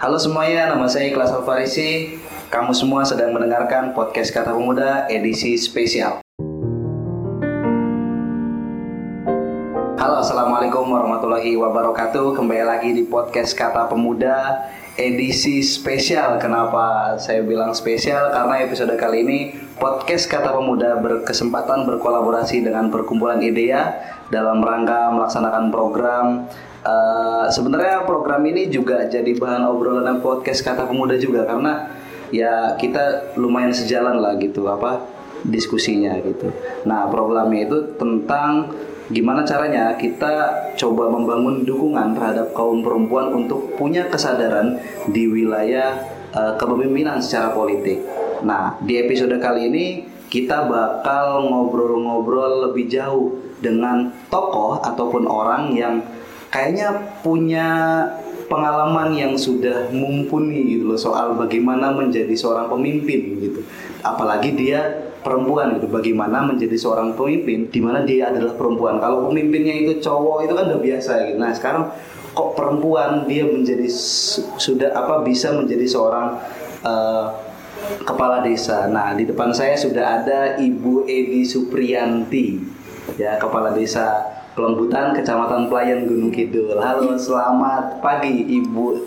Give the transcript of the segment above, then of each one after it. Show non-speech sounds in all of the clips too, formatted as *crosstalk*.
Halo semuanya, nama saya Ikhlas Alfarisi. Kamu semua sedang mendengarkan podcast Kata Pemuda edisi spesial. Halo, Assalamualaikum warahmatullahi wabarakatuh. Kembali lagi di podcast Kata Pemuda edisi spesial. Kenapa saya bilang spesial? Karena episode kali ini podcast Kata Pemuda berkesempatan berkolaborasi dengan Perkumpulan IDEA dalam rangka melaksanakan program Uh, sebenarnya program ini juga jadi bahan obrolan dan podcast kata pemuda juga karena ya kita lumayan sejalan lah gitu apa diskusinya gitu. Nah programnya itu tentang gimana caranya kita coba membangun dukungan terhadap kaum perempuan untuk punya kesadaran di wilayah uh, kepemimpinan secara politik. Nah di episode kali ini kita bakal ngobrol-ngobrol lebih jauh dengan tokoh ataupun orang yang kayaknya punya pengalaman yang sudah mumpuni gitu loh soal bagaimana menjadi seorang pemimpin gitu. Apalagi dia perempuan gitu. Bagaimana menjadi seorang pemimpin di mana dia adalah perempuan. Kalau pemimpinnya itu cowok itu kan udah biasa gitu. Nah, sekarang kok perempuan dia menjadi sudah apa bisa menjadi seorang uh, kepala desa. Nah, di depan saya sudah ada Ibu Edi Supriyanti ya, kepala desa Kelembutan, Kecamatan Pelayan Gunung Kidul. Halo, selamat pagi Ibu.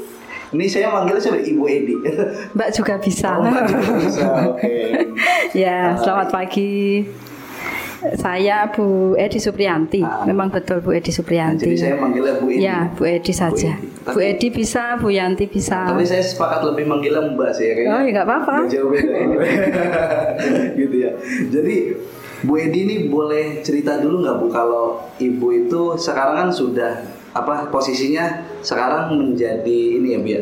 Ini saya manggilnya siapa? Ibu Edi. *laughs* Mbak juga bisa. Oh, Mbak juga bisa. Oke. Okay. *laughs* ya, selamat pagi. Saya Bu Edi Supriyanti. Ah. Memang betul Bu Edi Supriyanti. Nah, jadi saya manggilnya Bu Edi. Ya, Bu Edi saja. Bu Edi, tapi, Bu Edi bisa, Bu Yanti bisa. Tapi saya sepakat lebih manggilnya Mbak sih ya Oh, ya nggak apa-apa. Jauh beda ini. *laughs* gitu ya. Jadi Bu Edi ini boleh cerita dulu nggak Bu? Kalau Ibu itu sekarang kan sudah apa posisinya sekarang menjadi ini ya Bu ya?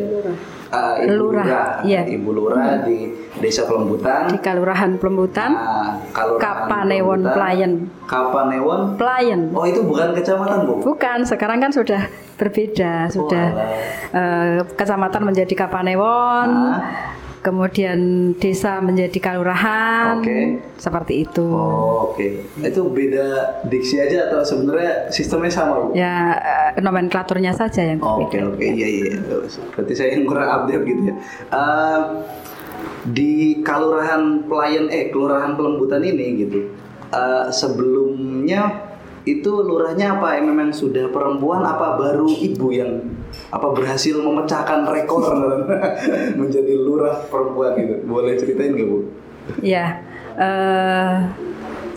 Uh, Ibu Lurah, Lurah. iya. Ibu Lurah hmm. di Desa Pelembutan. Di Kelurahan Pelembutan. Uh, Kapanewon Pelayan Kapanewon? Pelayan Oh itu bukan kecamatan Bu? Bukan sekarang kan sudah berbeda sudah oh, uh, kecamatan menjadi Kapanewon. Uh kemudian desa menjadi kalurahan, okay. seperti itu. Oh, Oke, okay. itu beda diksi aja atau sebenarnya sistemnya sama bu? Ya uh, nomenklaturnya saja yang berbeda. Oke oke iya iya, berarti saya yang kurang update gitu ya. Uh, di kalurahan pelayan eh kelurahan pelembutan ini gitu, uh, sebelumnya itu lurahnya apa? Memang sudah perempuan apa baru ibu yang apa berhasil memecahkan rekor *laughs* menjadi lurah perempuan gitu. Boleh ceritain nggak bu? Ya, uh,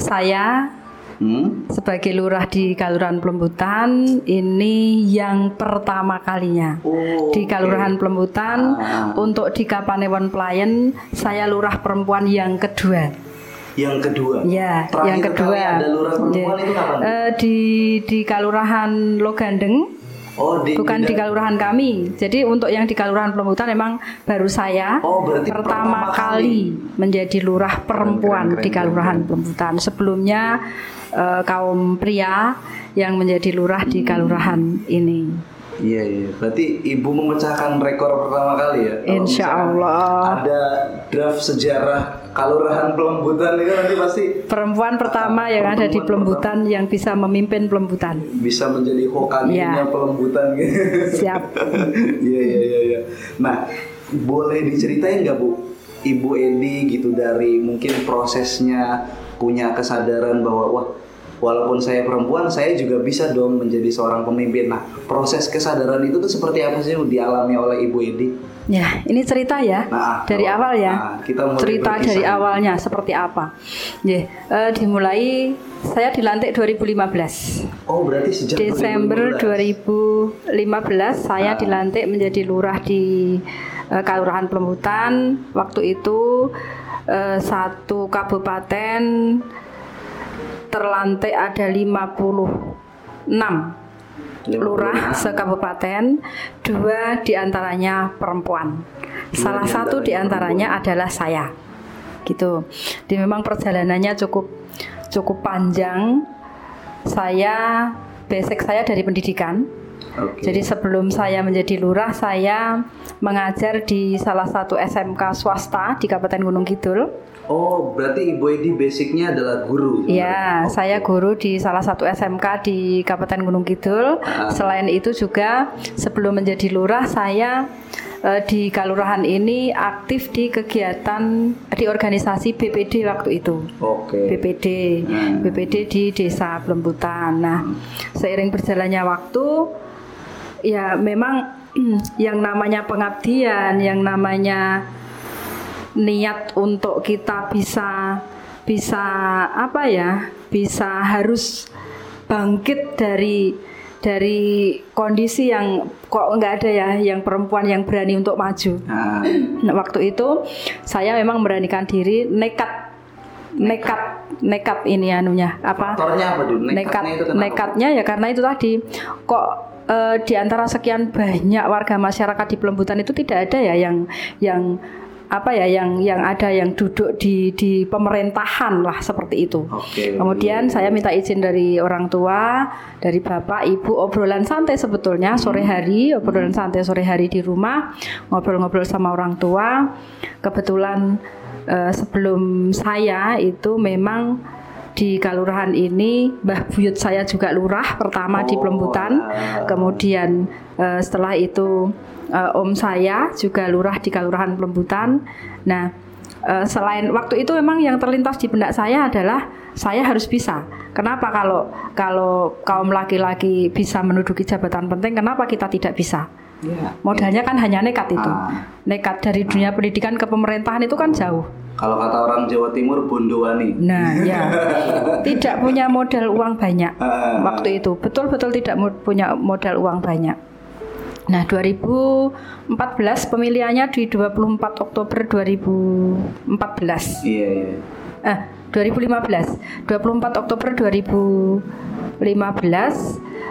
saya hmm? sebagai lurah di Kalurahan Pelembutan ini yang pertama kalinya oh, di Kalurahan okay. Pelembutan ah. untuk di Kapanewon Pelayan saya lurah perempuan yang kedua yang kedua. Ya, Terakhir yang kedua. Ada lurah perempuan ya. itu kapan? Uh, di di Kalurahan Logandeng Oh, di, bukan di, di kalurahan kami. Jadi untuk yang di kalurahan Pelembutan memang baru saya oh, berarti pertama, kali menjadi lurah perempuan keren, keren, di kalurahan Pelembutan. Sebelumnya uh, kaum pria yang menjadi lurah di hmm. kalurahan ini. Iya iya. Berarti ibu memecahkan rekor pertama kali ya. Insya Allah. Ada draft sejarah kalurahan pelembutan itu nanti pasti. Perempuan pertama yang ada di pelembutan pertama. yang bisa memimpin pelembutan. Bisa menjadi hokaninya ya. pelembutan gitu. *laughs* Siap. *laughs* Iya iya iya. Ya. Nah boleh diceritain nggak bu, Ibu Edi gitu dari mungkin prosesnya punya kesadaran bahwa wah walaupun saya perempuan saya juga bisa dong menjadi seorang pemimpin. Nah proses kesadaran itu tuh seperti apa sih yang dialami oleh ibu Edi? Ya ini cerita ya nah, dari awal ya. nah, kita mulai cerita berkisah. dari awalnya seperti apa. Ya uh, dimulai saya dilantik 2015 oh berarti sejak Desember 2015, 2015 saya nah. dilantik menjadi lurah di uh, Kelurahan Pelembutan. Waktu itu uh, satu kabupaten terlantik ada 56 lurah sekabupaten, dua di antaranya perempuan. Salah satu di antaranya adalah saya. Gitu. Jadi memang perjalanannya cukup cukup panjang. Saya basic saya dari pendidikan. Okay. Jadi sebelum saya menjadi lurah, saya mengajar di salah satu SMK swasta di Kabupaten Gunung Kidul Oh, berarti Ibu Edi basicnya adalah guru? Iya, okay. saya guru di salah satu SMK di Kabupaten Gunung Kidul. Ah. Selain itu juga sebelum menjadi lurah saya eh, di Kalurahan ini aktif di kegiatan di organisasi BPD waktu itu. Oke. BPD, Hmm. BPD di Desa Pelembutan. Nah, seiring berjalannya waktu, ya memang *clears throat* yang namanya pengabdian, yang namanya niat untuk kita bisa bisa apa ya, bisa harus bangkit dari dari kondisi yang kok nggak ada ya yang perempuan yang berani untuk maju. Nah, *clears throat* Nah, waktu itu saya memang memberanikan diri nekat nekat nekat ini anunya apa faktornya apa dulu? nekat Nekatnya itu kenapa? nekatnya ya karena itu tadi kok eh, di antara sekian banyak warga masyarakat di Pelembutan itu tidak ada ya yang yang apa ya yang yang ada yang duduk di di pemerintahan lah seperti itu. Oke. Kemudian saya minta izin dari orang tua, dari bapak, ibu, obrolan santai sebetulnya sore hari, obrolan santai sore hari di rumah, ngobrol-ngobrol sama orang tua. Kebetulan eh, sebelum saya itu memang di Kalurahan ini Mbah Buyut saya juga lurah pertama di Oh, Pelembutan. ya. Kemudian eh, setelah itu eh, om saya juga lurah di Kalurahan Pelembutan. Nah, eh, selain waktu itu memang yang terlintas di benak saya adalah saya harus bisa. Kenapa kalau kalau kaum laki-laki bisa menduduki jabatan penting, kenapa kita tidak bisa? Ya. Modalnya kan hanya nekat itu. Ah. Nekat dari dunia pendidikan ke pemerintahan itu kan jauh. Kalau kata orang Jawa Timur Bondowani. Nah, *laughs* ya. Tidak punya modal uang banyak Ah. waktu itu. Betul-betul tidak punya modal uang banyak. Nah, 2014 pemilihannya di 24 Oktober 2014. Iya, iya. Eh, 2015. 24 Oktober 2015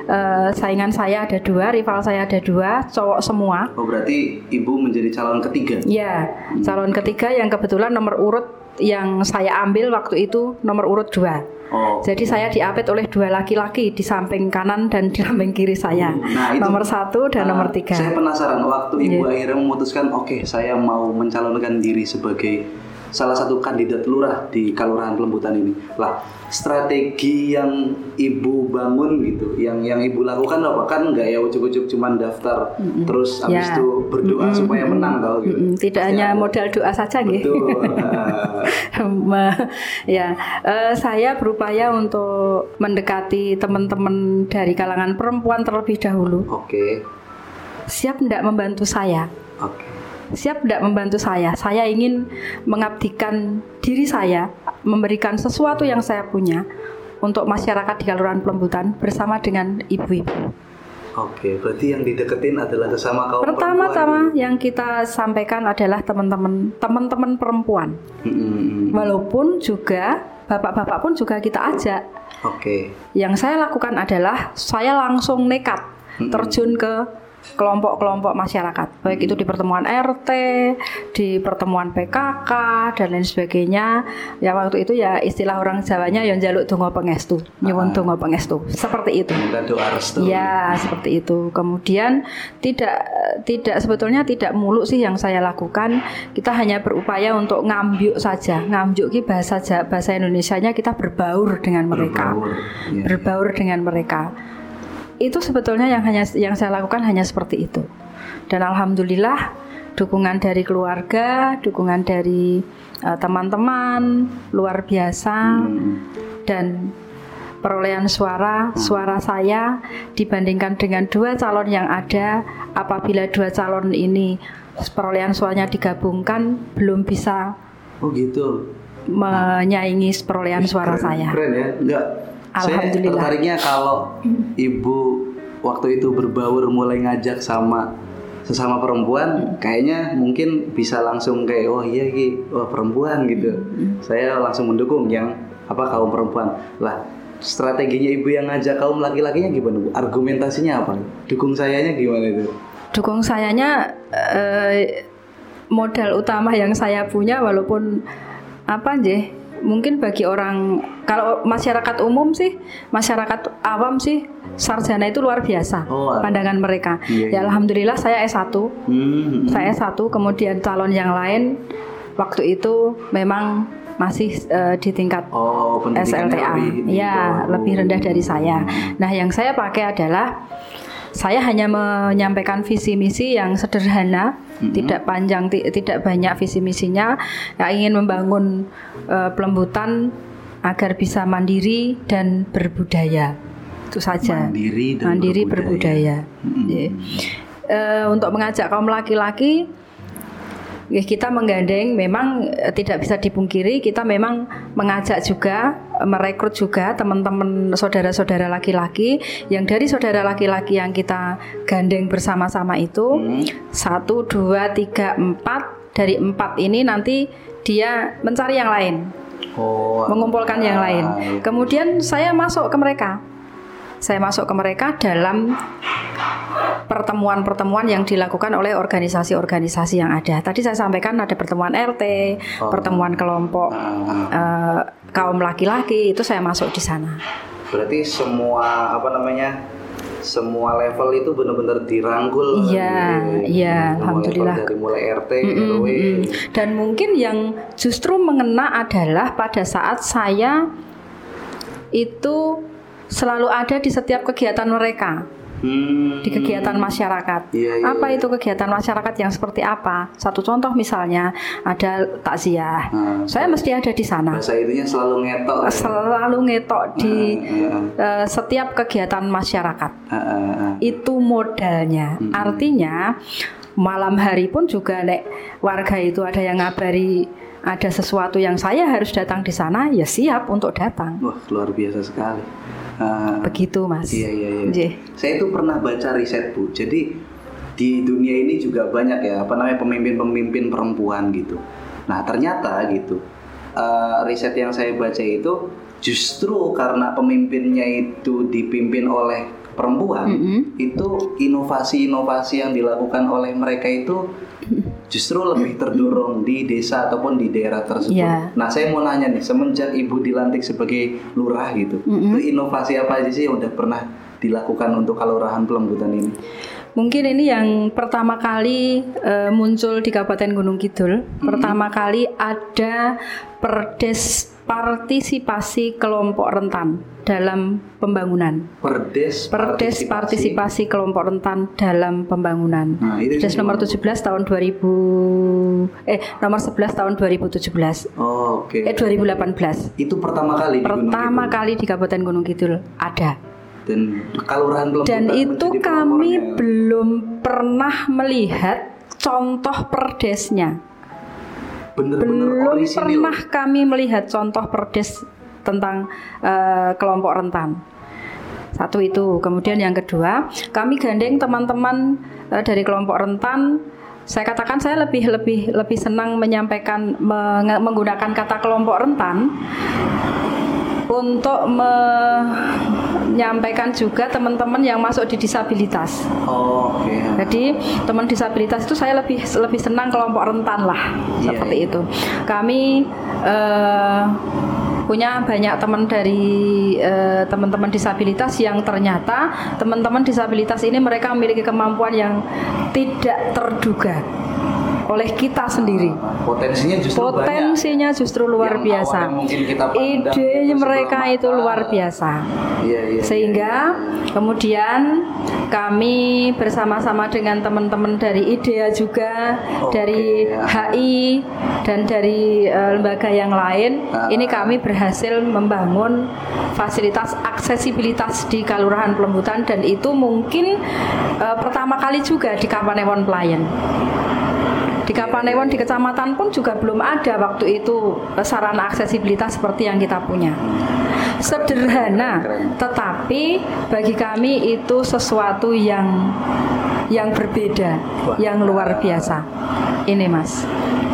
eh, saingan saya ada dua, rival saya ada dua, cowok semua. Oh, berarti ibu menjadi calon ketiga. Ya, calon ketiga yang kebetulan nomor urut yang saya ambil waktu itu nomor urut dua. Oh. Jadi saya diapit oleh dua laki-laki di samping kanan dan di samping kiri saya. Nah, itu- nomor satu dan Ah, nomor tiga. Saya penasaran waktu ibu Iya. akhirnya memutuskan, oke saya mau mencalonkan diri sebagai salah satu kandidat lurah di Kelurahan Pelembutan ini. Lah, strategi yang ibu bangun gitu, yang yang ibu lakukan apa kan nggak ya ujuk-ujuk cuman daftar terus habis Ya. itu berdoa supaya menang tau gitu. Mm-mm, tidak Pasti hanya modal doa saja gitu. *laughs* *laughs* Ya, eh, saya berupaya untuk mendekati teman-teman dari kalangan perempuan terlebih dahulu. Oke. Siap tidak membantu saya? Oke. Siap tidak membantu saya. Saya ingin mengabdikan diri saya, memberikan sesuatu yang saya punya untuk masyarakat di Kelurahan Pelembutan bersama dengan ibu-ibu. Oke, berarti yang dideketin adalah sesama kaum Pertama-tama yang kita sampaikan adalah teman-teman teman-teman perempuan. Mm-mm. Walaupun juga bapak-bapak pun juga kita ajak. Oke. Yang saya lakukan adalah saya langsung nekat terjun ke kelompok-kelompok masyarakat, baik itu di pertemuan RT, di pertemuan PKK dan lain sebagainya. Ya waktu itu ya istilah orang Jawanya yang jaluk dongo pengestu, nyuwun dongo pengestu, seperti itu. Minta doa restu. Ya seperti itu. Kemudian tidak tidak sebetulnya tidak muluk sih yang saya lakukan. Kita hanya berupaya untuk ngambyuk saja. Ngambyuk ki bahasa bahasa Indonesianya kita berbaur dengan mereka. Berbaur. Iya. Berbaur dengan mereka. Itu sebetulnya yang hanya yang saya lakukan hanya seperti itu. Dan alhamdulillah dukungan dari keluarga, dukungan dari eh, teman-teman luar biasa Hmm. dan perolehan suara suara saya dibandingkan dengan dua calon yang ada apabila dua calon ini perolehan suaranya digabungkan belum bisa Oh gitu. menyaingi perolehan suara Keren- saya. Keren ya. Enggak. Saya Alhamdulillah. tertariknya kalau ibu waktu itu berbaur mulai ngajak sama sesama perempuan, kayaknya mungkin bisa langsung kayak oh iya Ki, oh perempuan gitu. Saya langsung mendukung yang apa kaum perempuan. Lah, strateginya ibu yang ngajak kaum laki-lakinya gimana Bu? Argumentasinya apa? Dukung sayanya gimana itu? Dukung sayanya eh, modal utama yang saya punya walaupun apa nje mungkin bagi orang kalau masyarakat umum sih masyarakat awam sih sarjana itu luar biasa Oh, pandangan mereka. Iya, ya iya. alhamdulillah saya S1 Hmm. saya satu kemudian calon yang lain waktu itu memang masih eh, di tingkat Oh, SLTA lebih ya bawah. lebih rendah dari saya nah yang saya pakai adalah saya hanya menyampaikan visi misi yang sederhana tidak panjang, ti- tidak banyak visi misinya, yang ingin membangun eh, pelembutan agar bisa mandiri dan berbudaya. Itu saja. Mandiri dan Mandiri berbudaya. berbudaya. Iya. Eh, untuk mengajak kaum laki-laki Ya, kita menggandeng memang eh, tidak bisa dipungkiri kita memang mengajak juga merekrut juga teman-teman saudara-saudara laki-laki. Yang dari saudara laki-laki yang kita gandeng bersama-sama itu satu dua tiga empat. Dari empat ini nanti dia mencari yang lain. Oh, mengumpulkan yang ah, lain. iya. kemudian saya masuk ke mereka saya masuk ke mereka dalam pertemuan-pertemuan yang dilakukan oleh organisasi-organisasi yang ada. Tadi saya sampaikan ada pertemuan RT, Oh. pertemuan kelompok Ah, eh, kaum laki-laki itu saya masuk di sana. Berarti semua apa namanya? Semua level itu benar-benar dirangkul. Iya, gitu. iya, alhamdulillah. dari mulai RT, Mm-mm, RW. mm. Dan mungkin yang justru mengena adalah pada saat saya itu selalu ada di setiap kegiatan mereka. Hmm. di kegiatan masyarakat. Iya, iya, apa iya. itu kegiatan masyarakat yang seperti apa? Satu contoh misalnya ada takziah. Hmm. Saya mesti ada di sana. Bahasa itunya selalu ngetok. ya? Selalu ngetok di Hmm, eh, setiap kegiatan masyarakat. Ah, ah, ah. Itu modalnya. Artinya malam hari pun juga nek warga itu ada yang ngabari ada sesuatu yang saya harus datang di sana, ya siap untuk datang. Wah, luar biasa sekali. Ah, Begitu, Mas. Iya iya iya. Nggih. Saya itu pernah baca riset bu. Jadi di dunia ini juga banyak ya apa namanya pemimpin-pemimpin perempuan gitu. Nah ternyata gitu eh, riset yang saya baca itu justru karena pemimpinnya itu dipimpin oleh perempuan Mm-mm. itu inovasi-inovasi yang dilakukan oleh mereka itu justru lebih terdorong di desa ataupun di daerah tersebut. Iya. Nah, saya mau nanya nih, semenjak ibu dilantik sebagai lurah gitu, Mm-mm. itu inovasi apa aja sih yang udah pernah dilakukan untuk kelurahan Pelembutan ini? Mungkin ini yang pertama kali eh, muncul di Kabupaten Gunung Kidul. Pertama kali ada perdes partisipasi kelompok rentan dalam pembangunan. Perdes, Perdes partisipasi kelompok rentan dalam pembangunan. Nah, itu Perdes nomor 17 tahun 2000 eh nomor 11 tahun 2017. Oh, Oke. Eh 2018. Itu pertama kali di Pertama Kidul. kali di Kabupaten Gunung Kidul ada. dan kelurahan Pelembutan Dan itu kami belum pernah melihat contoh perdesnya. Bener-bener Belum orisinil. pernah kami melihat contoh perdes tentang eh, kelompok rentan. Satu itu. Kemudian yang kedua, kami gandeng teman-teman eh, dari kelompok rentan. Saya katakan saya lebih lebih lebih senang menyampaikan menggunakan kata kelompok rentan untuk menyampaikan juga teman-teman yang masuk di disabilitas. Oh, Oke. Jadi teman disabilitas itu saya lebih lebih senang kelompok rentan lah Iya, seperti iya. itu. Kami eh, punya banyak teman dari eh, teman-teman disabilitas yang ternyata teman-teman disabilitas ini mereka memiliki kemampuan yang tidak terduga oleh kita sendiri. Potensinya justru banyak. Potensinya justru luar Yang biasa. kita pandang Ide mereka sebelah itu mata. luar biasa. Iya, iya. Sehingga kemudian kami bersama-sama dengan teman-teman dari IDEA juga, Oke, dari ya. HI dan dari eh, lembaga yang lain, Ah. ini kami berhasil membangun fasilitas aksesibilitas di Kelurahan Pelembutan dan itu mungkin eh, pertama kali juga di Kapanewon Pelayan. Di Kapanewon di kecamatan pun juga belum ada waktu itu eh, sarana aksesibilitas seperti yang kita punya. Sederhana, tetapi bagi kami itu sesuatu yang yang berbeda, yang luar biasa. Ini Mas.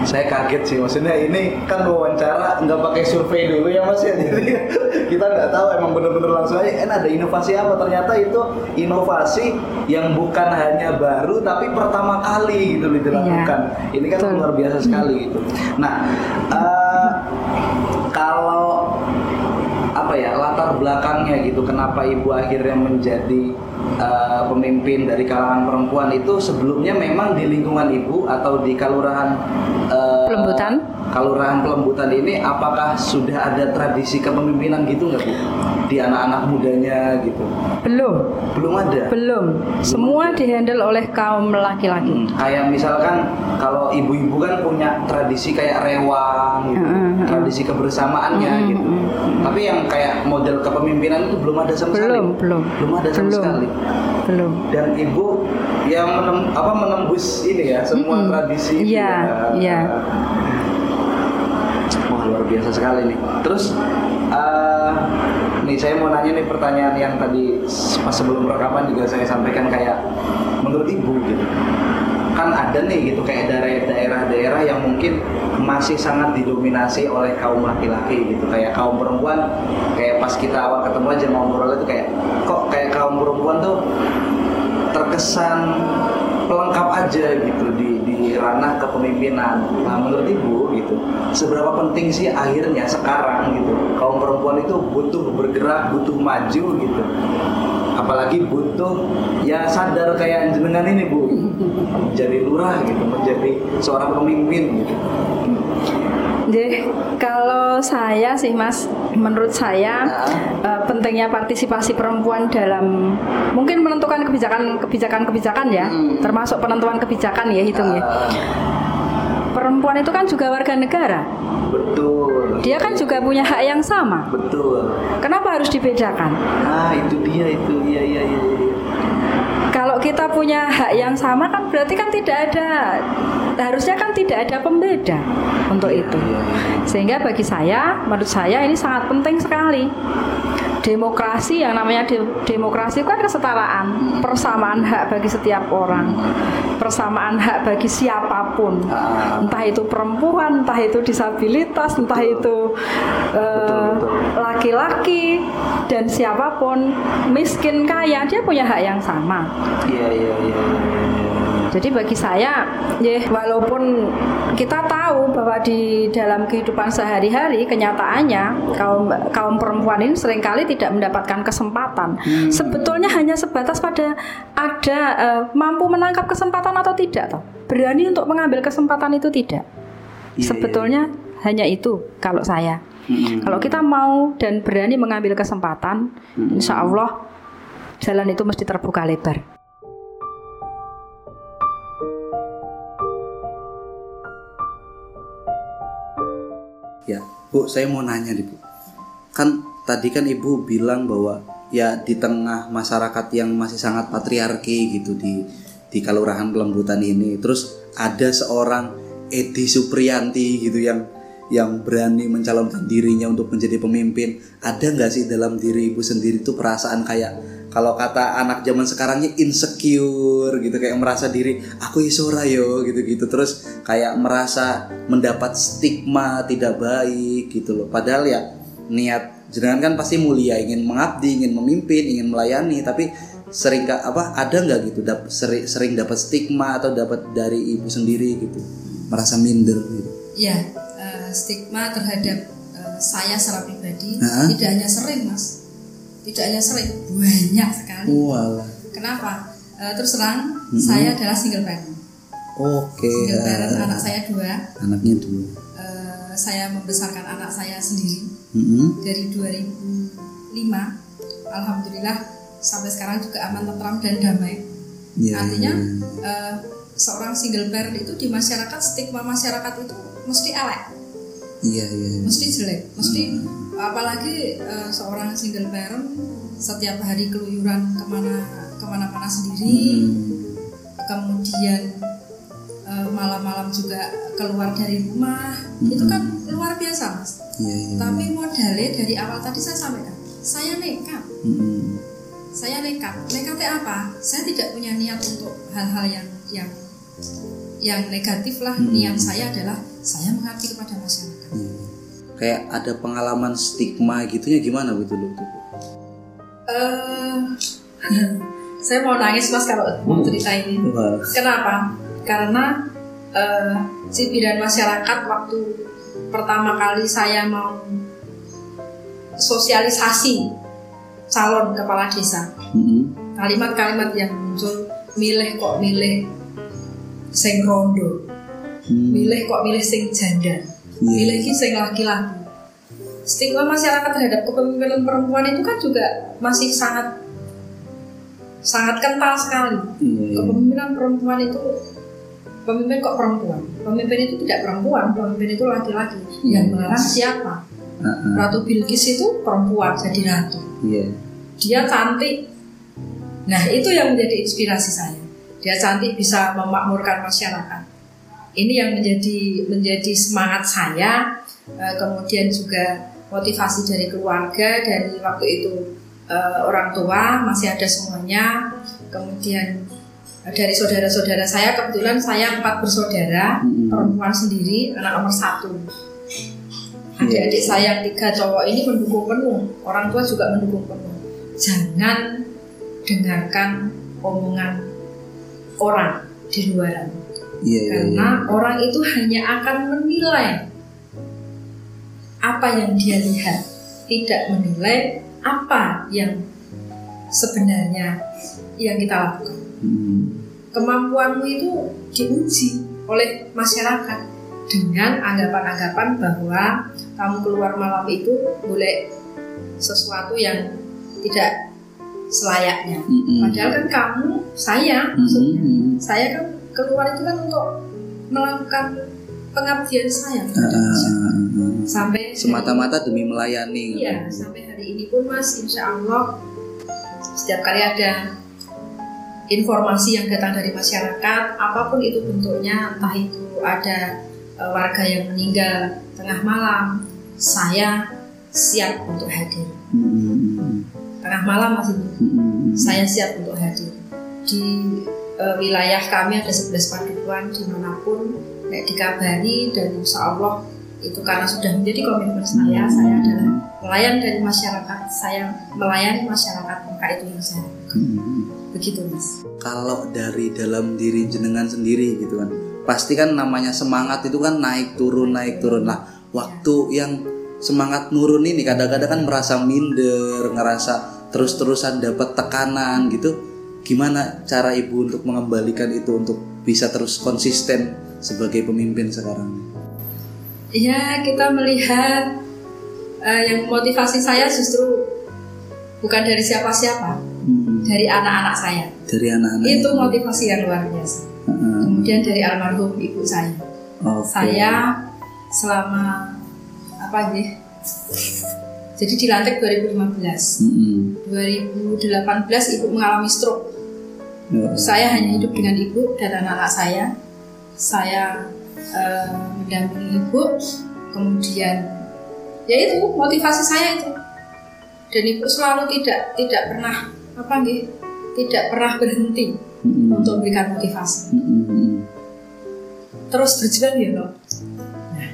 Saya kaget sih maksudnya ini kan wawancara nggak pakai survei dulu ya mas ya. Jadi *laughs* kita nggak tahu emang bener-bener langsung aja kan ada inovasi apa? Ternyata itu inovasi yang bukan hanya baru tapi pertama kali gitu dilakukan. Ini kan betul. luar biasa sekali gitu. Nah eh, kalau apa ya latar belakangnya gitu kenapa ibu akhirnya menjadi uh, pemimpin dari kalangan perempuan itu sebelumnya memang di lingkungan ibu atau di kelurahan uh, Pelembutan? Kelurahan Pelembutan ini apakah sudah ada tradisi kepemimpinan gitu nggak bu di anak-anak mudanya gitu? Belum. Belum ada. Belum. Semua dihandle oleh kaum laki-laki. Hmm, kayak misalkan kalau ibu-ibu kan punya tradisi kayak rewang gitu, Hmm, hmm, tradisi kebersamaannya Hmm, gitu. hmm, Tapi yang kayak model kepemimpinan itu belum ada sama sekali. Belum, belum. Belum ada sama Belum. sekali. Belum. Dan ibu yang menem, apa menembus ini ya semua Mm-mm. tradisi itu Iya, ya. iya. Wah luar biasa sekali nih. Terus eh, nih saya mau nanya nih pertanyaan yang tadi pas sebelum rekaman juga saya sampaikan kayak menurut ibu gitu kan ada nih gitu kayak daerah- daerah-daerah yang mungkin masih sangat didominasi oleh kaum laki-laki gitu kayak kaum perempuan kayak pas kita awal ketemu aja ngobrol itu kayak kok kayak kaum perempuan tuh terkesan pelengkap aja gitu di di ranah kepemimpinan. Nah menurut ibu gitu seberapa penting sih akhirnya sekarang gitu kaum perempuan itu butuh bergerak butuh maju gitu apalagi butuh ya sadar kayak jenengan ini bu menjadi lurah gitu menjadi seorang pemimpin gitu Jadi kalau saya sih Mas, menurut saya Nah. eh, pentingnya partisipasi perempuan dalam mungkin menentukan kebijakan-kebijakan-kebijakan ya, Hmm. termasuk penentuan kebijakan ya hitung ya. Perempuan itu kan juga warga negara. betul Dia kan juga punya hak yang sama. betul Kenapa harus dibedakan? ah itu dia itu iya iya iya iya. Kalau kita punya hak yang sama kan berarti kan tidak ada harusnya kan tidak ada pembeda untuk itu. Iya, iya. Sehingga bagi saya, menurut saya ini sangat penting sekali. Demokrasi yang namanya de- demokrasi kan kesetaraan, persamaan hak bagi setiap orang, persamaan hak bagi siapa pun, Ah. entah itu perempuan, entah itu disabilitas, entah itu eh, laki-laki dan siapa pun, miskin kaya dia punya hak yang sama. Iya iya iya. Iya, iya. Jadi bagi saya, ya walaupun kita tahu bahwa di dalam kehidupan sehari-hari kenyataannya kaum kaum perempuan ini sering kali tidak mendapatkan kesempatan. Hmm. Sebetulnya hanya sebatas pada ada eh, mampu menangkap kesempatan atau tidak, toh. Berani untuk mengambil kesempatan itu tidak. Iya, Sebetulnya hanya itu kalau saya. Mm-mm. Kalau kita mau dan berani mengambil kesempatan, Hmm. insya Allah jalan itu mesti terbuka lebar. Ya, Bu, saya mau nanya nih, Bu. Kan tadi kan Ibu bilang bahwa ya di tengah masyarakat yang masih sangat patriarki gitu di di Kelurahan Pelembutan ini, terus ada seorang Edi Supriyanti gitu yang yang berani mencalonkan dirinya untuk menjadi pemimpin. Ada nggak sih dalam diri Ibu sendiri tuh perasaan kayak kalau kata anak zaman sekarangnya insecure gitu kayak merasa diri aku isora yo gitu-gitu terus kayak merasa mendapat stigma tidak baik gitu loh padahal ya niat jenengan kan pasti mulia ingin mengabdi ingin memimpin ingin melayani tapi sering apa ada nggak gitu dap, sering sering dapat stigma atau dapat dari ibu sendiri gitu merasa minder gitu Ya, eh, stigma terhadap eh, saya secara pribadi Hah? tidak hanya sering, Mas. Tidak hanya sering, banyak sekali. walah Kenapa? Eh, terus terang, Mm-mm. saya adalah single parent. oke Single parent, eh, anak saya dua. anaknya dua Eh, saya membesarkan anak saya sendiri Mm-mm. dari 2005. Alhamdulillah sampai sekarang juga aman, tentram dan damai. Iya, Artinya iya, iya. eh, seorang single parent itu di masyarakat stigma masyarakat itu mesti elek. iya iya iya. mesti jelek mesti apalagi eh, seorang single parent setiap hari keluyuran ke mana ke mana-mana sendiri Hmm. kemudian eh, malam-malam juga keluar dari rumah itu kan luar biasa mas Iya iya. tapi modalnya dari awal tadi saya sampaikan saya nekat Mm-mm. saya nekat nekatnya apa saya tidak punya niat untuk hal-hal yang yang yang negatif lah Hmm. niat saya adalah saya mengabdi kepada masyarakat Iya. Kayak ada pengalaman stigma gitunya gimana gitu loh tuh? Eh, *laughs* saya mau nangis mas kalau mau cerita ini. Wah. Kenapa? Karena cibiran masyarakat waktu pertama kali saya mau sosialisasi calon kepala desa, Mm-mm. kalimat-kalimat yang muncul milih kok milih sing rondo Hmm. milih kok milih sing janda milih ki sing laki-laki. Stigma masyarakat terhadap kepemimpinan perempuan itu kan juga masih sangat sangat kental sekali. Iya. kepemimpinan perempuan itu pemimpin kok perempuan? Pemimpin itu tidak perempuan pemimpin itu laki-laki. Yang melarang siapa? Heeh. ratu Bilqis itu perempuan jadi ratu. Iya. dia cantik. Nah itu yang menjadi inspirasi saya. Dia cantik bisa memakmurkan masyarakat ini yang menjadi menjadi semangat saya Eh, kemudian juga motivasi dari keluarga dari waktu itu eh, orang tua masih ada semuanya. Kemudian eh, dari saudara-saudara saya kebetulan saya empat bersaudara Mm-mm. perempuan sendiri anak nomor satu. Adik-adik saya yang tiga cowok ini mendukung penuh orang tua juga mendukung penuh. Jangan dengarkan omongan orang di luaran Iya. iya, iya. karena orang itu hanya akan menilai apa yang dia lihat tidak menilai apa yang sebenarnya yang kita lakukan Hmm. kemampuanmu itu diuji oleh masyarakat dengan anggapan-anggapan bahwa kamu keluar malam itu boleh sesuatu yang tidak selayaknya. Mm-mm. Padahal kan kamu, saya, Mm-mm. saya kan keluar itu kan untuk melakukan pengabdian saya Ah, ah, ah, sampai Semata-mata demi melayani. Iya, sampai hari ini pun Mas, insya Allah setiap kali ada informasi yang datang dari masyarakat, apa pun itu bentuknya, entah itu ada e, warga yang meninggal tengah malam, saya siap untuk hadir. Mm-mm. Tengah malam masih Mm-mm. saya siap untuk hadir. Di e, wilayah kami ada 11 padukuhan di mana pun, nek dikabari dan insya Allah itu karena sudah menjadi komitmen saya, saya adalah pelayan dari masyarakat, saya melayani masyarakat, maka itu yang saya lakukan. Mm-mm. Begitu mas. kalau dari dalam diri jenengan sendiri gitu kan pasti kan namanya semangat itu kan naik turun naik turun lah waktu yang semangat nurun ini kadang-kadang kan merasa minder ngerasa terus-terusan dapat tekanan gitu gimana cara ibu untuk mengembalikan itu untuk bisa terus konsisten sebagai pemimpin sekarang Ya kita melihat eh, yang motivasi saya justru bukan dari siapa-siapa, Mm-mm. dari anak-anak saya. dari anak-anak Itu motivasi yang luar biasa. Heeh. Kemudian dari almarhum ibu saya. Oke. Saya selama apa sih? Jadi dilantik 2015. Mm-mm. 2018 ibu mengalami stroke. Ya. Saya hanya hidup dengan ibu dan anak-anak saya. Saya eh, mendampingi ibu. Kemudian ya itu motivasi saya itu. Dan ibu selalu tidak tidak pernah apa nih? Tidak pernah berhenti Mm-mm. untuk memberikan motivasi. Mm-mm. Terus berjuang ya loh. Nah,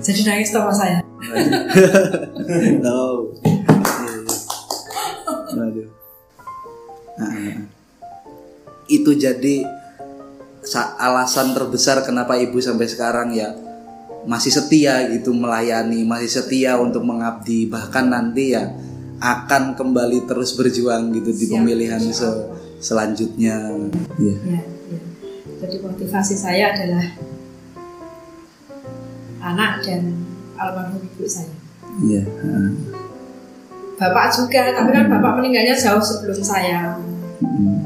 jadi nangis sama saya. *laughs* Tahu. Waduh. Ah. Itu jadi sa- alasan terbesar kenapa ibu sampai sekarang ya masih setia gitu melayani, masih setia untuk mengabdi, bahkan nanti ya akan kembali terus berjuang gitu di pemilihan se- selanjutnya. Iya. Ya, ya. Jadi motivasi saya adalah anak dan almarhum ibu saya. Iya. Bapak juga, tapi kan bapak meninggalnya jauh sebelum saya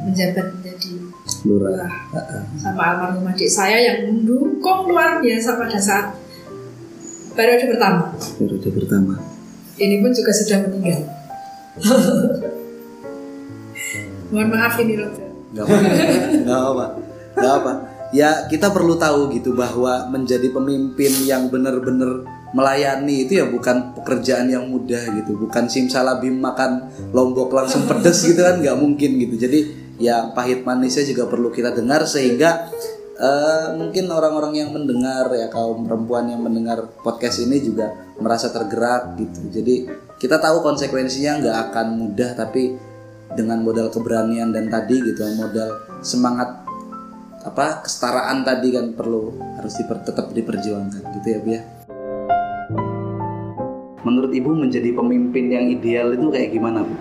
menjabat menjadi Lurah. Ah, ah. sama almarhum adik saya yang mendukung luar biasa pada saat periode pertama. Periode pertama. Ini pun juga sudah meninggal. *laughs* Mohon maaf ini loh. Gak apa, gak apa, gak apa. Ya kita perlu tahu gitu bahwa menjadi pemimpin yang benar-benar melayani itu ya bukan pekerjaan yang mudah gitu, bukan simsalabim makan lombok langsung pedes gitu kan nggak mungkin gitu. Jadi ya pahit manisnya juga perlu kita dengar sehingga eh, mungkin orang-orang yang mendengar ya kaum perempuan yang mendengar podcast ini juga merasa tergerak gitu. Jadi kita tahu konsekuensinya nggak akan mudah tapi dengan modal keberanian dan tadi gitu modal semangat apa kesetaraan tadi kan perlu harus diper, tetap diperjuangkan gitu ya Bu ya. Menurut Ibu menjadi pemimpin yang ideal itu kayak gimana Bu? *laughs*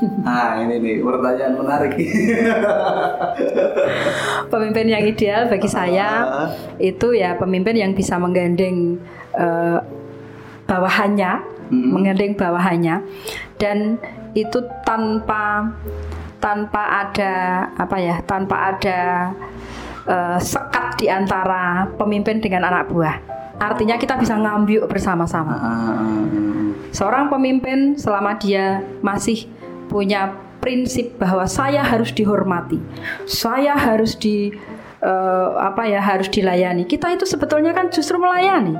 Nah ini nih pertanyaan menarik. *laughs* pemimpin yang ideal bagi saya Ah. *laughs* itu ya pemimpin yang bisa menggandeng eh, bawahannya, Mm-mm. menggandeng bawahannya, dan itu tanpa tanpa ada apa ya, tanpa ada eh, sekat di antara pemimpin dengan anak buah. Artinya kita bisa ngambil bersama-sama. Ah, Seorang pemimpin selama dia masih punya prinsip bahwa saya harus dihormati, saya harus di eh, apa ya harus dilayani. Kita itu sebetulnya kan justru melayani.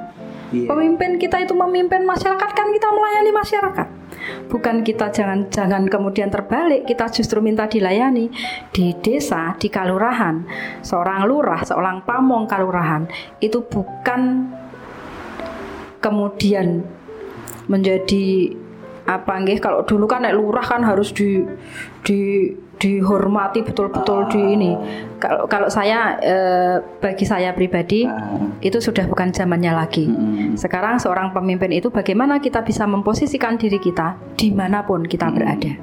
Iya. Pemimpin kita itu memimpin masyarakat kan kita melayani masyarakat. Bukan kita jangan jangan kemudian terbalik, kita justru minta dilayani di desa, di kalurahan. Seorang lurah, seorang pamong kalurahan itu bukan kemudian menjadi apa nggih kalau dulu kan nek lurah kan harus di di dihormati betul-betul di ini. Kalau kalau saya eh, bagi saya pribadi Ah. itu sudah bukan zamannya lagi. Mm-mm. Sekarang seorang pemimpin itu bagaimana kita bisa memposisikan diri kita di mana pun kita berada.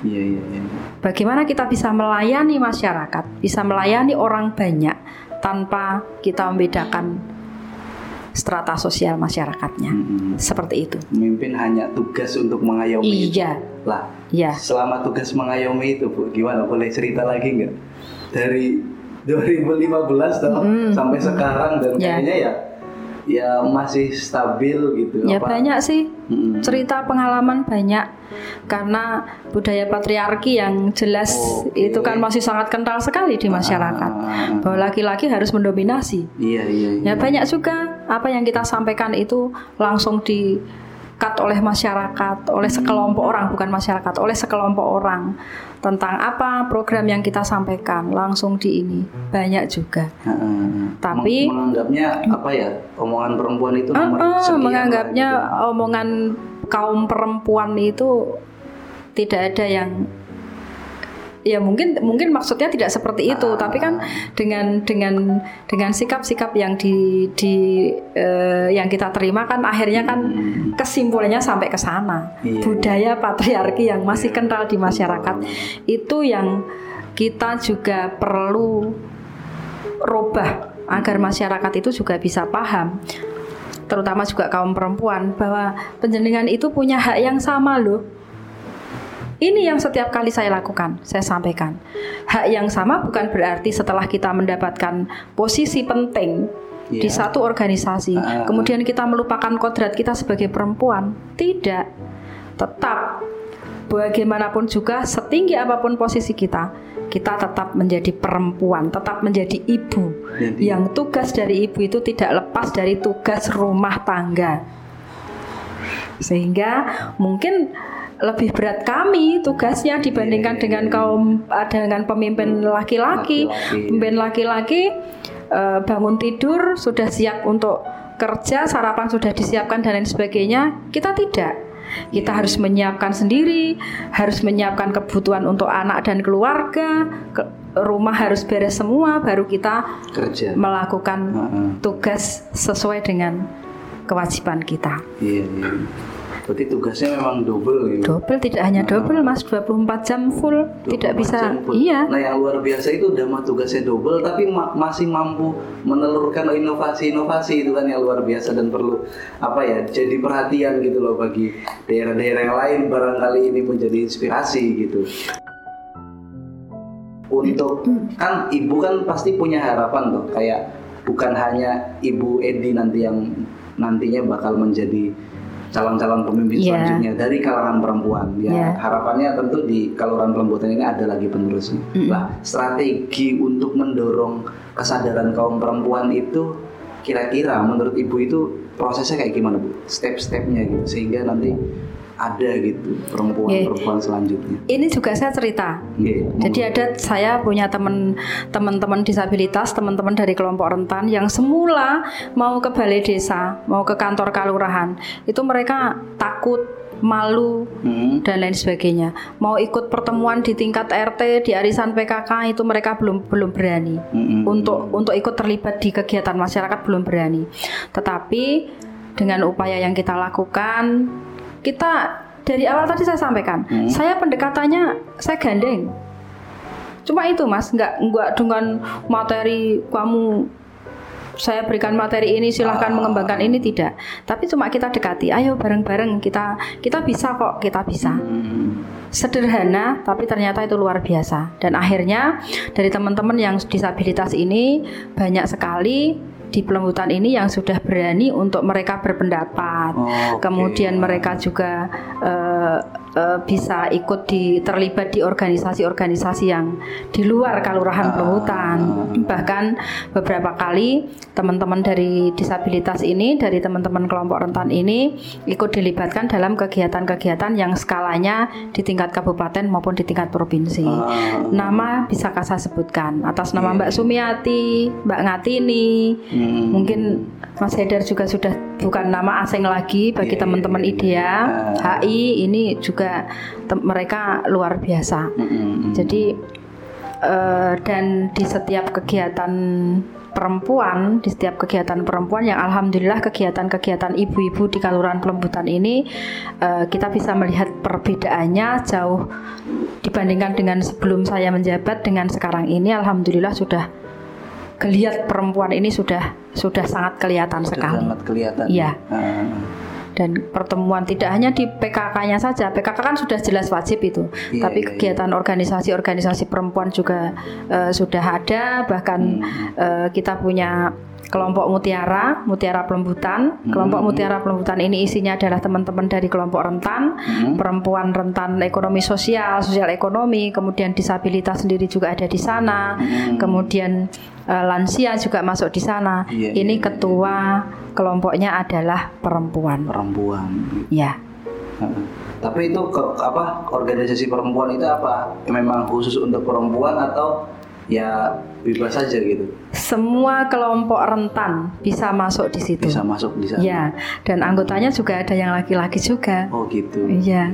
Iya iya iya. Bagaimana kita bisa melayani masyarakat, bisa melayani orang banyak tanpa kita membedakan strata sosial masyarakatnya. Mm-mm. Seperti itu. Pemimpin hanya tugas untuk mengayomi. Iya, Lah, iya. selama tugas mengayomi itu Bu, gimana? Boleh cerita lagi nggak? Dari 2015 toh, Mm. sampai sekarang dan Ya. kayaknya ya ya masih stabil gitu. Ya apa? banyak sih Mm-mm. cerita pengalaman banyak karena budaya patriarki yang jelas Oke. itu kan masih sangat kental sekali di masyarakat Ah. bahwa laki-laki harus mendominasi. Iya iya iya. Ya banyak juga apa yang kita sampaikan itu langsung di cut oleh masyarakat, oleh sekelompok orang bukan masyarakat, oleh sekelompok orang tentang apa program yang kita sampaikan langsung di ini banyak juga. Heeh. Tapi- Meng- menganggapnya apa ya? Omongan perempuan itu nomor sekian lah menganggapnya gitu. omongan kaum perempuan itu tidak ada yang ya mungkin mungkin maksudnya tidak seperti itu Ah. tapi kan dengan dengan dengan sikap-sikap yang di di eh, yang kita terima kan akhirnya kan Hmm. kesimpulannya sampai ke sana Iya. budaya patriarki yang masih kental di masyarakat itu yang kita juga perlu robah agar masyarakat itu juga bisa paham terutama juga kaum perempuan bahwa penjenengan itu punya hak yang sama loh ini yang setiap kali saya lakukan, saya sampaikan. Hak yang sama bukan berarti setelah kita mendapatkan posisi penting di Iya. satu organisasi, Ah. kemudian kita melupakan kodrat kita sebagai perempuan. Tidak. Tetap bagaimanapun juga setinggi apa pun posisi kita, kita tetap menjadi perempuan, tetap menjadi ibu. Jadi- yang tugas dari ibu itu tidak lepas dari tugas rumah tangga. Sehingga mungkin lebih berat kami tugasnya dibandingkan Iya, dengan iya, kaum eh, dengan pemimpin laki-laki. Laki-laki. Pemimpin laki-laki eh, bangun tidur sudah siap untuk kerja, sarapan sudah disiapkan dan lain sebagainya. Kita tidak. Kita harus menyiapkan sendiri, harus menyiapkan kebutuhan untuk anak dan keluarga, ke- rumah harus beres semua, baru kita kerja. melakukan Heeh. tugas sesuai dengan kewajiban kita. Iya iya. Berarti tugasnya memang double gitu. Double tidak hanya double Mas, 24 jam full, 24 tidak bisa. jam full. Iya. Nah yang luar biasa itu udah mah tugasnya double tapi ma- masih mampu menelurkan inovasi-inovasi itu kan yang luar biasa dan perlu apa ya jadi perhatian gitu loh bagi daerah-daerah yang lain barangkali ini menjadi inspirasi gitu. Untuk kan ibu kan pasti punya harapan tuh kayak bukan hanya ibu Edi nanti yang nantinya bakal menjadi calon-calon pemimpin Iya. selanjutnya dari kalangan perempuan ya Iya. harapannya tentu di kaluran pelembutan ini ada lagi penerusnya lah strategi untuk mendorong kesadaran kaum perempuan itu kira-kira menurut ibu itu prosesnya kayak gimana bu step-stepnya gitu sehingga nanti ada gitu perempuan-perempuan selanjutnya Ini juga saya cerita. Nggih, Jadi ada saya punya teman teman-teman disabilitas, teman-teman dari kelompok rentan yang semula mau ke balai desa, mau ke kantor kalurahan, itu mereka takut, malu Hmm, dan lain sebagainya. Mau ikut pertemuan di tingkat RT, di arisan PKK itu mereka belum belum berani. hmm. Untuk untuk ikut terlibat di kegiatan masyarakat belum berani. Tetapi dengan upaya yang kita lakukan, kita dari awal tadi saya sampaikan, Hmm. saya pendekatannya saya gandeng. Cuma itu mas, nggak nggak dengan materi kamu saya berikan materi ini silahkan Ah. mengembangkan ini tidak. Tapi cuma kita dekati, ayo bareng-bareng kita kita bisa kok kita bisa. Hmm. Sederhana tapi ternyata itu luar biasa. Dan akhirnya dari teman-teman yang disabilitas ini banyak sekali di pelembutan ini yang sudah berani untuk mereka berpendapat. Oke. Kemudian mereka juga eh, eh, bisa ikut di terlibat di organisasi-organisasi yang di luar kelurahan Pelembutan. Bahkan beberapa kali teman-teman dari disabilitas ini, dari teman-teman kelompok rentan ini ikut dilibatkan dalam kegiatan-kegiatan yang skalanya di tingkat kabupaten maupun di tingkat provinsi. Ah. Nama bisakah saya sebutkan atas nama Mbak Sumiati, Mbak Ngatini, Hmm. Mungkin Mas Haidar juga sudah bukan nama asing lagi bagi Iya, teman-teman iya, IDEA, iya. HI ini juga tem- mereka luar biasa. Hmm. Jadi eh, dan di setiap kegiatan perempuan, di setiap kegiatan perempuan yang alhamdulillah kegiatan-kegiatan ibu-ibu di Kelurahan Pelembutan ini eh, kita bisa melihat perbedaannya jauh dibandingkan dengan sebelum saya menjabat dengan sekarang ini alhamdulillah sudah geliat perempuan ini sudah sudah sangat kelihatan Sudah sekali. sangat kelihatan. Iya. Ah. Dan pertemuan tidak hanya di PKK-nya saja, PKK kan sudah jelas wajib itu. Iya, Tapi iya, kegiatan organisasi-organisasi perempuan juga eh, sudah ada, bahkan Hmm. eh, kita punya kelompok Mutiara, Mutiara Pelembutan. Hmm. Kelompok Mutiara Pelembutan ini isinya adalah teman-teman dari kelompok rentan, Hmm. perempuan rentan ekonomi sosial, sosial ekonomi, kemudian disabilitas sendiri juga ada di sana, Hmm. kemudian eh, lansia juga masuk di sana. Iya, ini iya, ketua kelompoknya adalah perempuan. perempuan. Ya. Tapi itu ke, apa organisasi perempuan itu apa? Memang khusus untuk perempuan atau ya bebas saja gitu? semua kelompok rentan bisa masuk di situ. Bisa masuk di sana. Ya, dan anggotanya juga ada yang laki-laki juga. Oh gitu. Iya.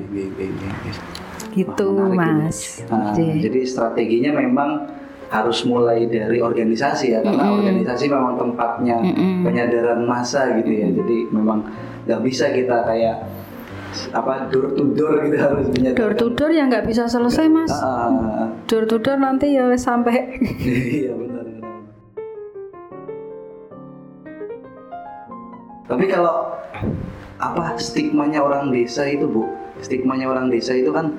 Gitu, Wah, ini. Mas. Nah, jadi strateginya memang harus mulai dari organisasi ya, karena Mm-mm. organisasi memang tempatnya Mm-mm. penyadaran massa gitu ya. Jadi memang nggak bisa kita kayak apa door to door gitu harus menyadarkan. Door to door ya nggak bisa selesai, Mas. Ah, Door to door nanti ya sampai *laughs* iya benar. Tapi kalau apa stigmanya orang desa itu bu, stigmanya orang desa itu kan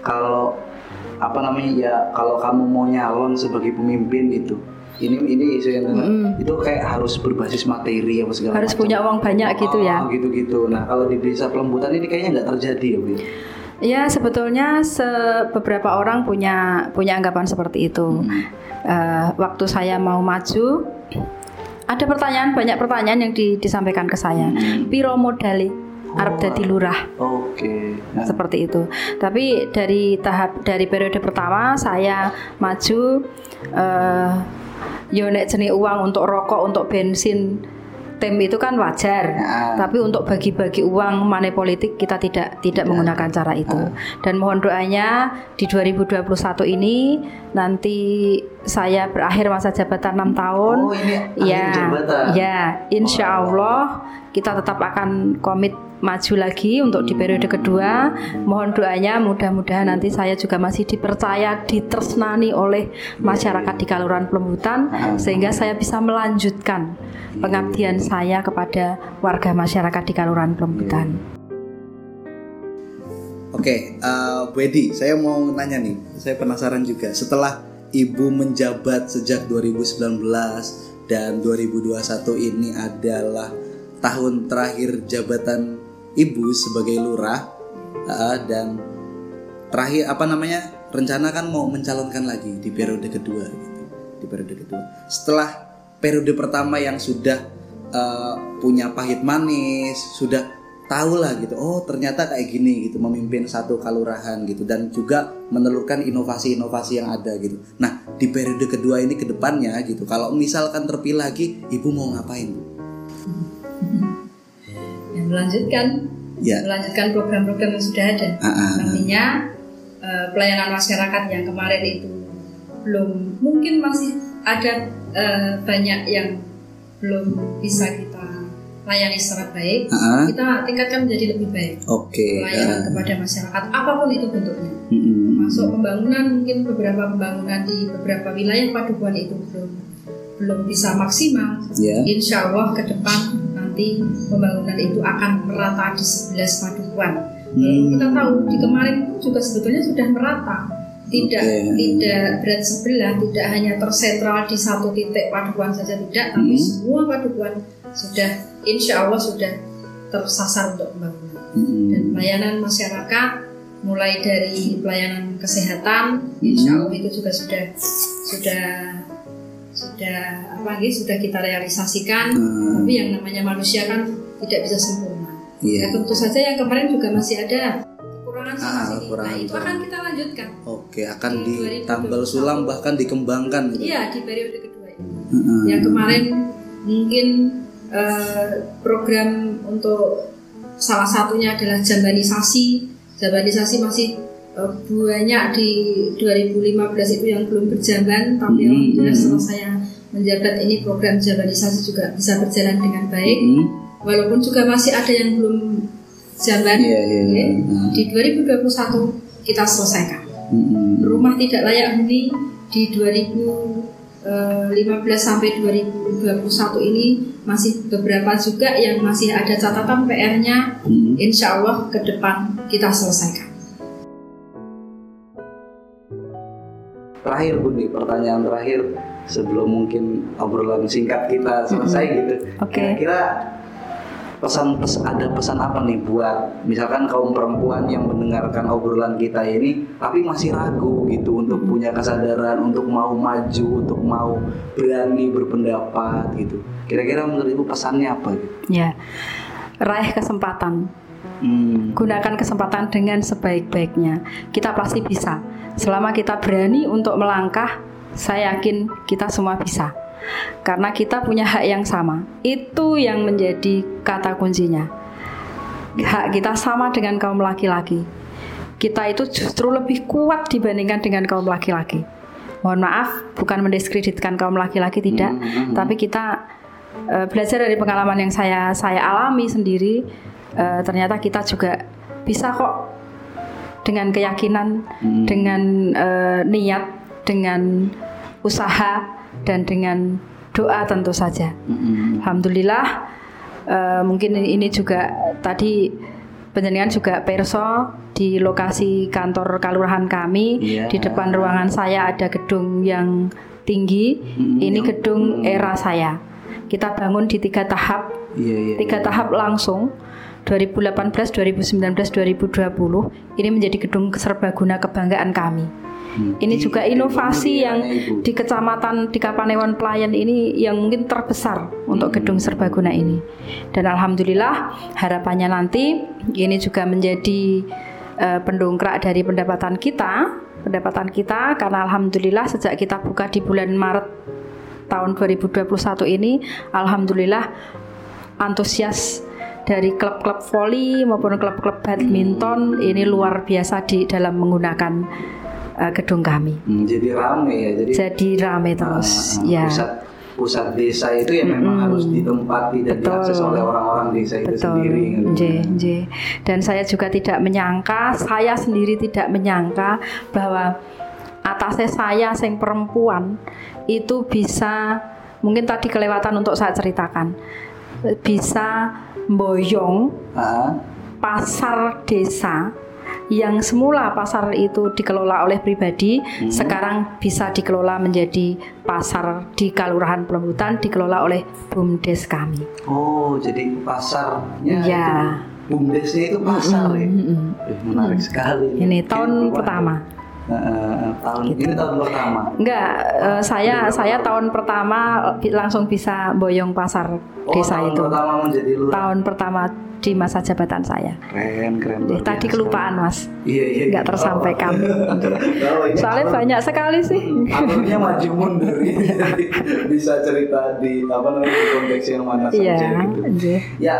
kalau apa namanya ya kalau kamu mau nyalon sebagai pemimpin itu ini ini isu yang Mm-mm. itu kayak harus berbasis materi apa segala harus macam. punya uang banyak gitu ya. Oh, gitu-gitu. Nah kalau di desa pelembutan ini kayaknya nggak terjadi ya bu. Ya sebetulnya se- beberapa orang punya punya anggapan seperti itu. Eh, waktu saya mau maju, ada pertanyaan banyak pertanyaan yang di- disampaikan ke saya. Piro modali arep dadi lurah Oke. Nah, seperti itu. Tapi dari tahap dari periode pertama saya maju eh yo nek jenis uang untuk rokok, untuk bensin tim itu kan wajar. Ya. Tapi untuk bagi-bagi uang money politik kita tidak tidak menggunakan cara itu. Dan mohon doanya di 2021 ini nanti saya berakhir masa jabatan 6 tahun. Oh, ini ya, jabatan. ya, insya Allah kita tetap akan komit maju lagi untuk di periode kedua. Mohon doanya mudah-mudahan nanti saya juga masih dipercaya, ditresnani oleh masyarakat di Kelurahan Pelembutan sehingga saya bisa melanjutkan pengabdian saya kepada warga masyarakat di Kelurahan Pelembutan. Oke, eh, Bu Edi, saya mau nanya nih. Saya penasaran juga. Setelah Ibu menjabat sejak 2019 dan 2021 ini adalah tahun terakhir jabatan Ibu sebagai lurah eh, dan terakhir apa namanya? Rencana kan mau mencalonkan lagi di periode kedua gitu. Di periode kedua. Setelah periode pertama yang sudah eh, punya pahit manis, sudah tahu lah gitu. Oh ternyata kayak gini gitu memimpin satu kalurahan gitu dan juga menelurkan inovasi-inovasi yang ada gitu. Nah di periode kedua ini ke depannya gitu kalau misalkan terpilih lagi ibu mau ngapain? Bu Ya, melanjutkan ya. melanjutkan program-program yang sudah ada. Ah, ah, ah. Nantinya eh, pelayanan masyarakat yang kemarin itu belum mungkin masih ada eh, banyak yang belum bisa kita layani secara baik, Ah, kita tingkatkan menjadi lebih baik. Oke. Pelayanan ah, kepada masyarakat, apa pun itu bentuknya. mm-mm. Masuk pembangunan, mungkin beberapa pembangunan di beberapa wilayah Padukuhan itu belum belum bisa maksimal. Ya. Insya Allah ke depan nanti pembangunan itu akan merata di 11 Padukuhan. Hmm. Kita tahu di kemarin juga sebetulnya sudah merata. Tidak Oke. tidak berat sebelah, tidak hanya tersentral di satu titik padukuhan saja tidak, tapi Hmm. semua padukuhan sudah insya Allah sudah tersasar untuk pembangunan Mm-mm. dan pelayanan masyarakat mulai dari pelayanan kesehatan insya Allah itu juga sudah sudah sudah apa lagi sudah kita realisasikan Hmm. tapi yang namanya manusia kan tidak bisa sempurna Iya. ya tentu saja yang kemarin juga masih ada kekurangan Ah, sini kekurangan nah itu akan kita lanjutkan Oke, akan Di ditambal 2021. sulam bahkan dikembangkan gitu. iya di periode kedua ini Mm-mm. yang kemarin mungkin eh, program untuk salah satunya adalah jambanisasi jambanisasi masih eh, banyak di 2015 itu yang belum berjalan tapi Hmm, alhamdulillah hmm. setelah saya menjabat ini program jambanisasi juga bisa berjalan dengan baik Mm-mm. walaupun juga masih ada yang belum jalan Iya, iya, Oke. iya. Nah. di 2021 kita selesaikan Mm-mm. rumah tidak layak huni di 2015 sampai 2021 ini masih beberapa juga yang masih ada catatan PR-nya Mm-mm. insya Allah ke depan kita selesaikan Terakhir Bu nih, pertanyaan terakhir sebelum mungkin obrolan singkat kita selesai gitu. Oke. Kira-kira pesan pes ada pesan apa nih buat misalkan kaum perempuan yang mendengarkan obrolan kita ini tapi masih ragu gitu untuk punya kesadaran untuk mau maju untuk mau berani berpendapat gitu kira-kira menurut ibu pesannya apa gitu Ya, raih kesempatan. Hmm. Gunakan kesempatan dengan sebaik-baiknya. Kita pasti bisa. Selama kita berani untuk melangkah, saya yakin kita semua bisa. Karena kita punya hak yang sama. Itu yang menjadi kata kuncinya. Hak kita sama dengan kaum laki-laki. Kita itu justru lebih kuat dibandingkan dengan kaum laki-laki. Mohon maaf, bukan mendiskreditkan kaum laki-laki tidak, Hmm. tapi kita eh, belajar dari pengalaman yang saya saya alami sendiri eh, ternyata kita juga bisa kok dengan keyakinan Hmm. dengan eh, niat dengan usaha dan dengan doa tentu saja Mm-mm. alhamdulillah eh, mungkin ini juga tadi penjenengan juga perso di lokasi kantor kelurahan kami Iya. di depan ruangan saya ada gedung yang tinggi Mm-mm. ini gedung era saya kita bangun di tiga tahap iya iya tiga tahap langsung 2018, 2019, 2020 ini menjadi gedung serbaguna kebanggaan kami. Hmm. Ini juga inovasi yang di kecamatan di Kapanewon Pelayan ini yang mungkin terbesar untuk gedung serbaguna ini. Dan alhamdulillah harapannya nanti ini juga menjadi eh, pendongkrak dari pendapatan kita, pendapatan kita karena alhamdulillah sejak kita buka di bulan Maret tahun 2021 ini alhamdulillah antusias dari klub-klub voli maupun klub-klub badminton ini luar biasa di dalam menggunakan eh, gedung kami. Hmm, jadi rame ya jadi Jadi rame terus, Ah, ah, ya. pusat pusat desa itu ya memang harus ditempati dan Betul. diakses oleh orang-orang desa itu Betul, sendiri gitu. nje. Dan saya juga tidak menyangka, saya sendiri tidak menyangka bahwa atasnya saya sing perempuan itu bisa mungkin tadi kelewatan untuk saya ceritakan bisa boyong Ah, pasar desa yang semula pasar itu dikelola oleh pribadi sekarang bisa dikelola menjadi pasar di Kelurahan Pelembutan dikelola oleh BUMDes kami. oh jadi pasarnya Ya. itu bumdesnya itu pasar ya Mm-mm. Eh, menarik sekali Ini tahun perubahan. pertama. Eh, tahun ini tahun pertama Enggak, eh, saya saya tahun pertama langsung bisa boyong pasar oh desa tahun itu. pertama menjadi lurah Tahun pertama di masa jabatan saya. Keren, keren. Luar Tadi biasa. kelupaan mas, Iya, iya. nggak tersampaikan. Oh, *laughs* ini Soalnya alur- banyak sekali sih. alurnya maju mundur *laughs* bisa cerita di apa namanya di konteks yang mana Iya. saja gitu. iya. Ya,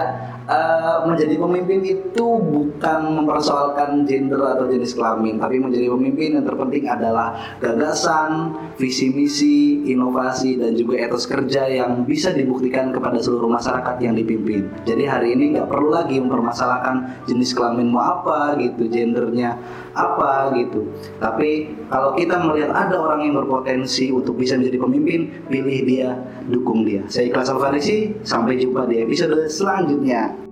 eh, menjadi pemimpin itu bukan mempersoalkan gender atau jenis kelamin, tapi menjadi pemimpin yang terpenting adalah gagasan, visi misi, inovasi dan juga etos kerja yang bisa dibuktikan kepada seluruh masyarakat yang dipimpin. Jadi hari ini nggak perlu lagi mempermasalahkan jenis kelaminmu apa gitu, gendernya apa gitu. Tapi kalau kita melihat ada orang yang berpotensi untuk bisa menjadi pemimpin, pilih dia, dukung dia. Saya Ikhlas Alfarisi, sampai jumpa di episode selanjutnya.